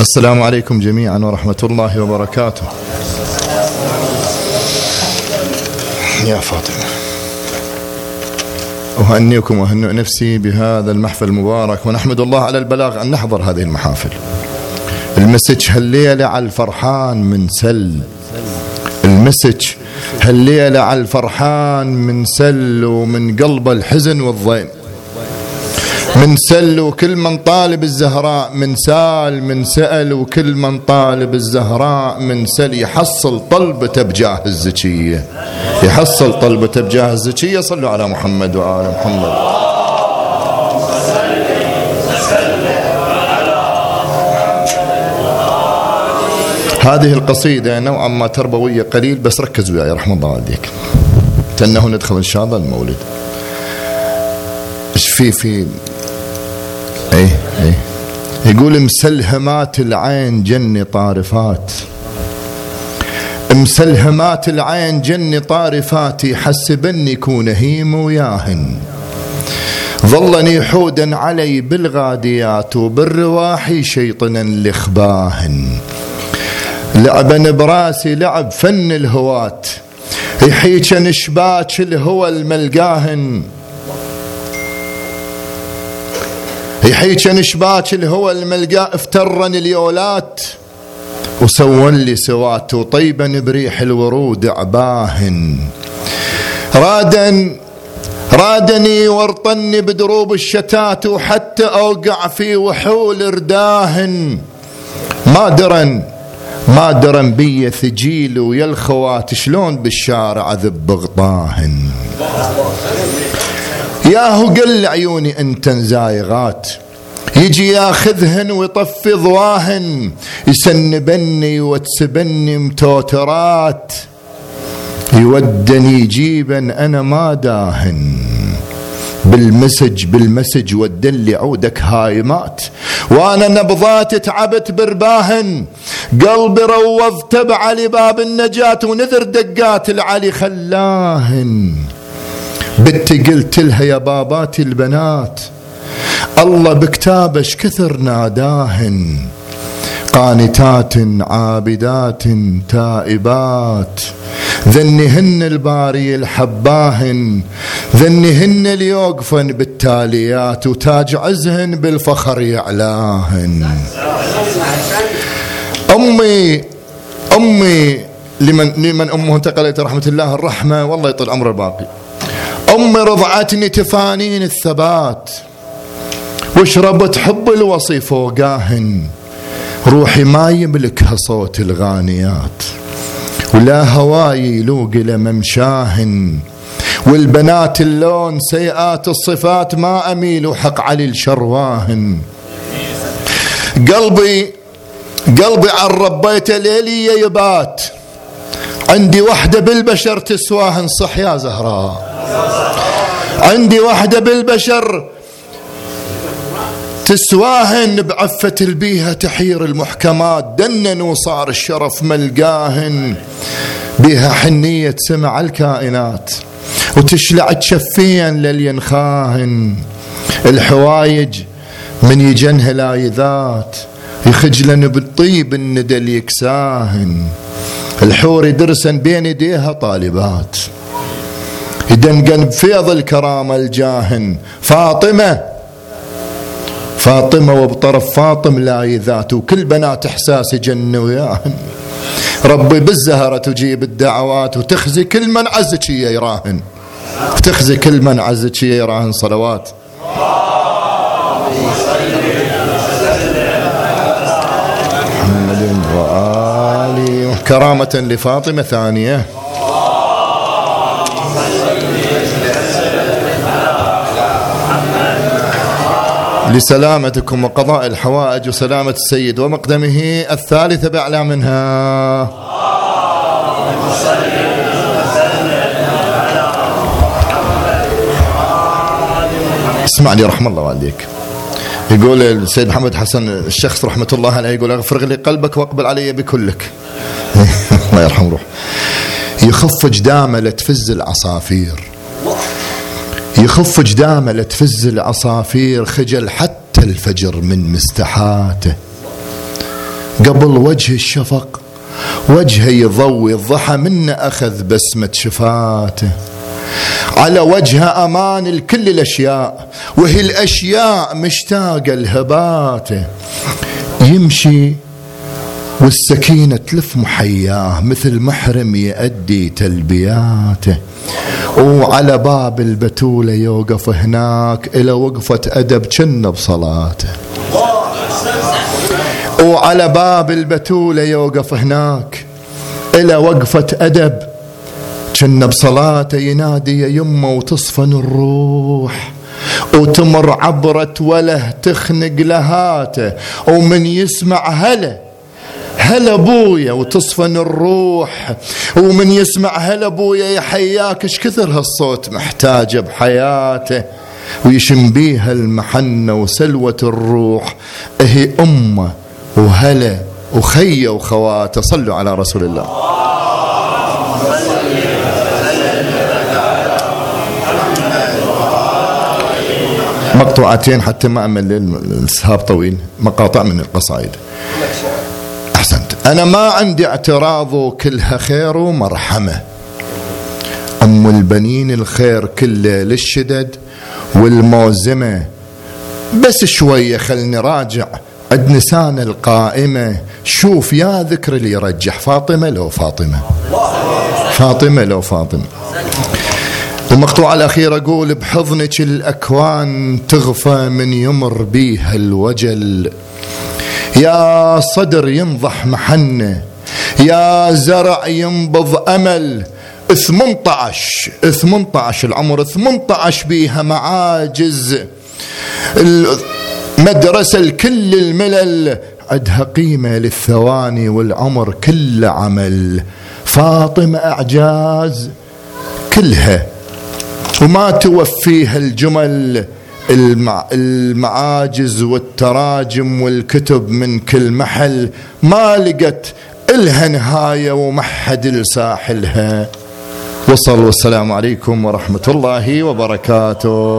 السلام عليكم جميعا ورحمة الله وبركاته. يا فاطمة أهنئكم وأهنئ نفسي بهذا المحفل المبارك ونحمد الله على البلاغ أن نحضر هذه المحافل. المسج هالليلة على الفرحان من سل. المسج هالليلة على الفرحان من سل ومن قلب الحزن والضيم. من سل وكل من طالب الزهراء من سال من سأل وكل من طالب الزهراء من سل يحصل طلبته بجاه الزكية. يحصل طلبته بجاه الزكية صلوا على محمد وآل محمد. هذه القصيدة نوعا ما تربوية قليل بس ركز وياي رحمة الله عليك. تنه ندخل إن شاء الله المولد. في في إيه إيه. يقول مسلهمات العين جني طارفات. مسلهمات العين جني طارفات يحسبني كون هيم وياهن. ظلني حودا علي بالغاديات وبالرواحي شيطنا لخباهن. لعبا براسي لعب فن الهوات. يحيكن شباك الهوى الملقاهن. يحيكن شباك الهوى الملقاه افترن اليولات. وسون لي سوات وطيبا بريح الورود عباهن. رادا رادني ورطني بدروب الشتات وحتى أوقع في وحول رداهن ما درن ما درن بي ثجيل ويا الخوات شلون بالشارع ذب غطاهن ياهو قل عيوني انت زايغات يجي ياخذهن ويطفي ضواهن. يسنبني وتسبني متوترات. يودني يجيبا أنا ما داهن. بالمسج بالمسج ودلي عودك هايمات وأنا نبضات تعبت برباهن. قلبي روضت بعلي باب النجاة ونذر دقات العلي خلاهن. بنتي قلت لها يا بابات البنات الله بكتابش كثر ناداهن. قانتات عابدات تائبات. ذنهن الباري الحباهن ذنهن اليوقفن بالتاليات وتاج عزهن بالفخر يعلاهن. أمي أمي لمن لمن أمه انتقلت رحمة الله الرحمة والله يطول عمر الباقي. أمي رضعتني تفانين الثبات وشربت حب الوصي فوقاهن. روحي ما يملكها صوت الغانيات ولا هواي يلوق لممشاهن والبنات اللون سيئات الصفات ما أميل وحق علي الشرواهن. قلبي قلبي عن ربيته ليلي يبات عندي وحدة بالبشر تسواهن صح يا زهراء. عندي وحدة بالبشر تسواهن بعفة البيها تحير المحكمات. دنن وصار الشرف ملقاهن. بها حنية سمع الكائنات. وتشلع تشفيا للينخاهن. الحوايج من يجنها لايذات يخجلن بالطيب الندل يكساهن. الحور يدرسن بين يديها طالبات. يدنقن بفيض الكرامة الجاهن. فاطمة فاطمة وبطرف فاطم لا ذات وكل بنات إحساس جن وياهن ربي بالزهرة تجيب الدعوات وتخزي كل من عزك يراهن تخزي كل من عزك يراهن صلوات. محمد وآله كرامة لفاطمة ثانية. لسلامتكم وقضاء الحوائج وسلامة السيد ومقدمه الثالثة بأعلى منها اسمعني رحم الله والديك. يقول السيد محمد حسن الشخص رحمة الله عليه يقول اغفر لي قلبك واقبل علي بكلك. الله يرحم روح يخف جدامه لتفز العصافير. يخف جدامه لتفز العصافير خجل حتى الفجر من مستحاته. قبل وجه الشفق وجهه يضوي الضحى منه أخذ بسمة شفاته. على وجهه أمان لكل الأشياء وهي الأشياء مشتاقة لهباته. يمشي والسكينة تلف محياه مثل محرم يأدي تلبياته. وعلى باب البتولة يوقف هناك إلى وقفة أدب كن بصلاته. وعلى باب البتولة يوقف هناك إلى وقفة أدب كن بصلاته. ينادي يا يمه وتصفن الروح وتمر عبرة وله تخنق لهاته ومن يسمع هله هلا أبويا وتصفن الروح؟ ومن يسمع هلا أبويا يا حياك إيش كثر هالصوت محتاجه بحياته؟ ويشم بيها المحنة وسلوة الروح. هي أمة وهلا وخية وخواته. صلوا على رسول الله. مقطوعتين حتى ما أمل السهاب طويل. مقاطع من القصائد. أنا ما عندي اعتراض وكلها خير ومرحمة. أم البنين الخير كله للشدد والموزمة. بس شوية خلني راجع عد نسان القائمة. شوف يا ذكر اللي يرجح فاطمة لو فاطمة. فاطمة لو فاطمة. المقطوعة الأخيرة أقول بحضنك الأكوان تغفى من يمر بيها الوجل. يا صدر ينضح محنة يا زرع ينبض أمل. 18 18 العمر 18 بيها معاجز. المدرسة الكل الملل عدها قيمة للثواني والعمر كله عمل. فاطمة أعجاز كلها. وما توفيها الجمل. المعاجز والتراجم والكتب من كل محل ما لقت إلها نهاية ومحد لساحلها. وصل والسلام عليكم ورحمة الله وبركاته.